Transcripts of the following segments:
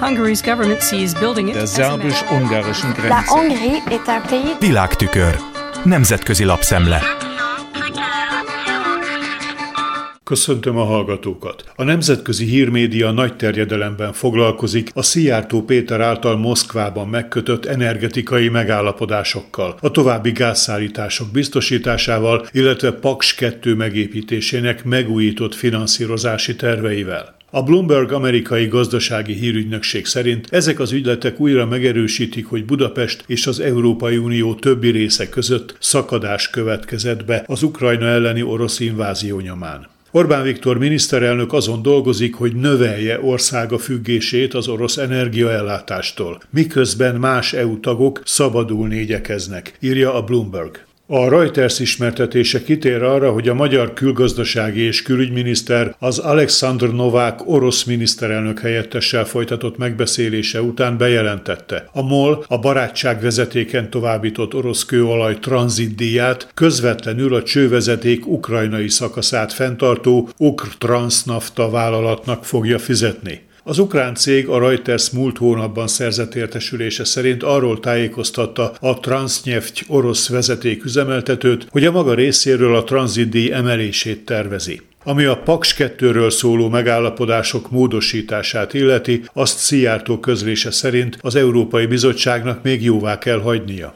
Hungary's government sees building it der as a matter- szerbus-ungarischen La Grenze. Hongrie est un pays Világtükör. Nemzetközi lapszemle. Köszöntöm a hallgatókat! A nemzetközi hírmédia nagy terjedelemben foglalkozik a Szijjártó Péter által Moszkvában megkötött energetikai megállapodásokkal, a további gázszállítások biztosításával, illetve Paks 2 megépítésének megújított finanszírozási terveivel. A Bloomberg amerikai gazdasági hírügynökség szerint ezek az ügyletek újra megerősítik, hogy Budapest és az Európai Unió többi része között szakadás következett be az Ukrajna elleni orosz invázió nyomán. Orbán Viktor miniszterelnök azon dolgozik, hogy növelje országa függését az orosz energiaellátástól, miközben más EU tagok szabadulni igyekeznek, írja a Bloomberg. A Reuters ismertetése kitér arra, hogy a magyar külgazdasági és külügyminiszter az Alexander Novák orosz miniszterelnök helyettessel folytatott megbeszélése után bejelentette. A MOL a barátság vezetéken továbbított orosz kőolaj tranzitdíját közvetlenül a csővezeték ukrajnai szakaszát fenntartó Ukr Transnafta vállalatnak fogja fizetni. Az ukrán cég a Reuters múlt hónapban szerzett értesülése szerint arról tájékoztatta a Transneft orosz vezetéküzemeltetőt, hogy a maga részéről a tranzitdíj emelését tervezi. Ami a Paks 2-ről szóló megállapodások módosítását illeti, azt Szijjártó közlése szerint az Európai Bizottságnak még jóvá kell hagynia.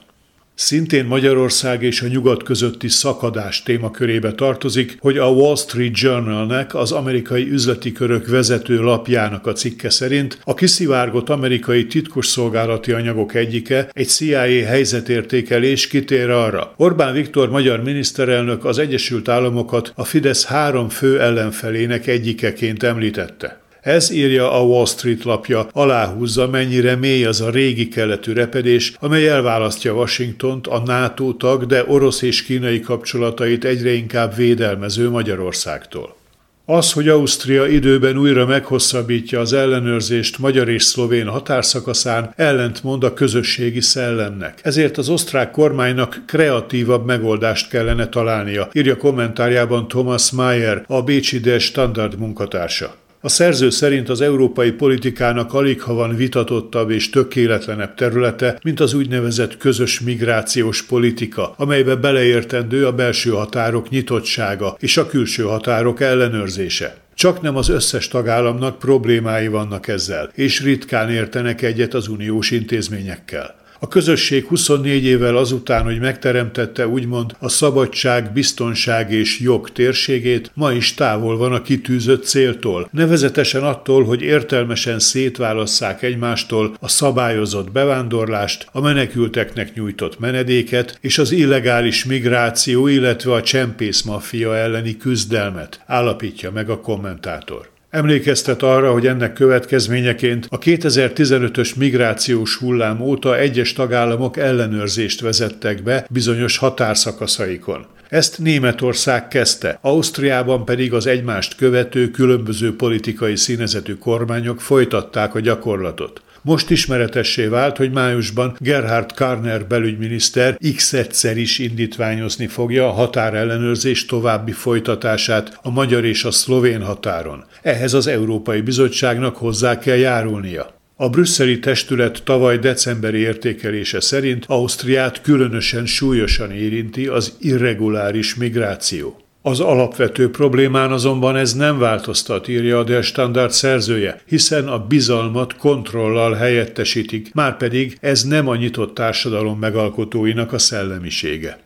Szintén Magyarország és a nyugat közötti szakadás témakörébe tartozik, hogy a Wall Street Journalnek, az amerikai üzleti körök vezető lapjának a cikke szerint a kiszivárgott amerikai titkosszolgálati anyagok egyike, egy CIA helyzetértékelés kitér arra. Orbán Viktor magyar miniszterelnök az Egyesült Államokat a Fidesz három fő ellenfelének egyikeként említette. Ez írja a Wall Street lapja, aláhúzza, mennyire mély az a régi keletű repedés, amely elválasztja Washingtont a NATO tag, de orosz és kínai kapcsolatait egyre inkább védelmező Magyarországtól. Az, hogy Ausztria időben újra meghosszabbítja az ellenőrzést magyar és szlovén határszakaszán, ellentmond a közösségi szellemnek. Ezért az osztrák kormánynak kreatívabb megoldást kellene találnia, írja kommentárjában Thomas Mayer, a Bécsi Der Standard munkatársa. A szerző szerint az európai politikának alig ha van vitatottabb és tökéletlenebb területe, mint az úgynevezett közös migrációs politika, amelybe beleértendő a belső határok nyitottsága és a külső határok ellenőrzése. Csak nem az összes tagállamnak problémái vannak ezzel, és ritkán értenek egyet az uniós intézményekkel. A közösség 24 évvel azután, hogy megteremtette úgymond a szabadság, biztonság és jog térségét, ma is távol van a kitűzött céltól, nevezetesen attól, hogy értelmesen szétválasszák egymástól a szabályozott bevándorlást, a menekülteknek nyújtott menedéket és az illegális migráció, illetve a csempész maffia elleni küzdelmet, állapítja meg a kommentátor. Emlékeztet arra, hogy ennek következményeként a 2015-ös migrációs hullám óta egyes tagállamok ellenőrzést vezettek be bizonyos határszakaszaikon. Ezt Németország kezdte, Ausztriában pedig az egymást követő különböző politikai színezetű kormányok folytatták a gyakorlatot. Most ismeretessé vált, hogy májusban Gerhard Karner belügyminiszter x-egyszer is indítványozni fogja a határellenőrzés további folytatását a magyar és a szlovén határon. Ehhez az Európai Bizottságnak hozzá kell járulnia. A brüsszeli testület tavaly decemberi értékelése szerint Ausztriát különösen súlyosan érinti az irreguláris migráció. Az alapvető problémán azonban ez nem változtat, írja a Der Standard szerzője, hiszen a bizalmat kontrollal helyettesítik, márpedig ez nem a nyitott társadalom megalkotóinak a szellemisége.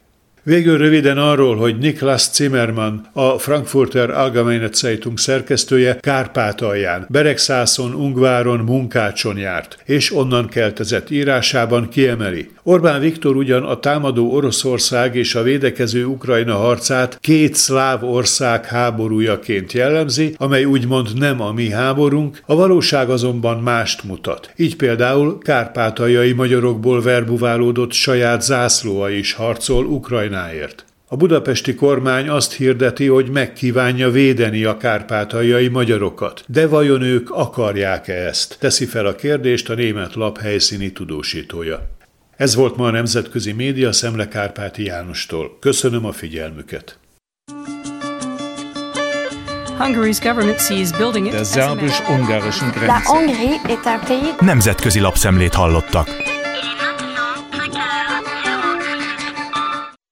Végül röviden arról, hogy Niklas Zimmermann, a Frankfurter Allgemeine Zeitung szerkesztője Kárpátalján, Beregszászon, Ungváron, Munkácson járt, és onnan keltezett írásában kiemeli. Orbán Viktor ugyan a támadó Oroszország és a védekező Ukrajna harcát két szláv ország háborújaként jellemzi, amely úgymond nem a mi háborunk, a valóság azonban mást mutat. Így például kárpátaljai magyarokból verbuválódott saját zászlóa is harcol Ukrajnáért. A budapesti kormány azt hirdeti, hogy megkívánja védeni a kárpátaljai magyarokat. De vajon ők akarják-e ezt? Teszi fel a kérdést a német lap helyszíni tudósítója. Ez volt ma a Nemzetközi Média Szemle Kárpáti Jánostól. Köszönöm a figyelmüket. Hungary's government sees building it der La Grenze. Hongrie est un pays Nemzetközi lapszemlét hallottak.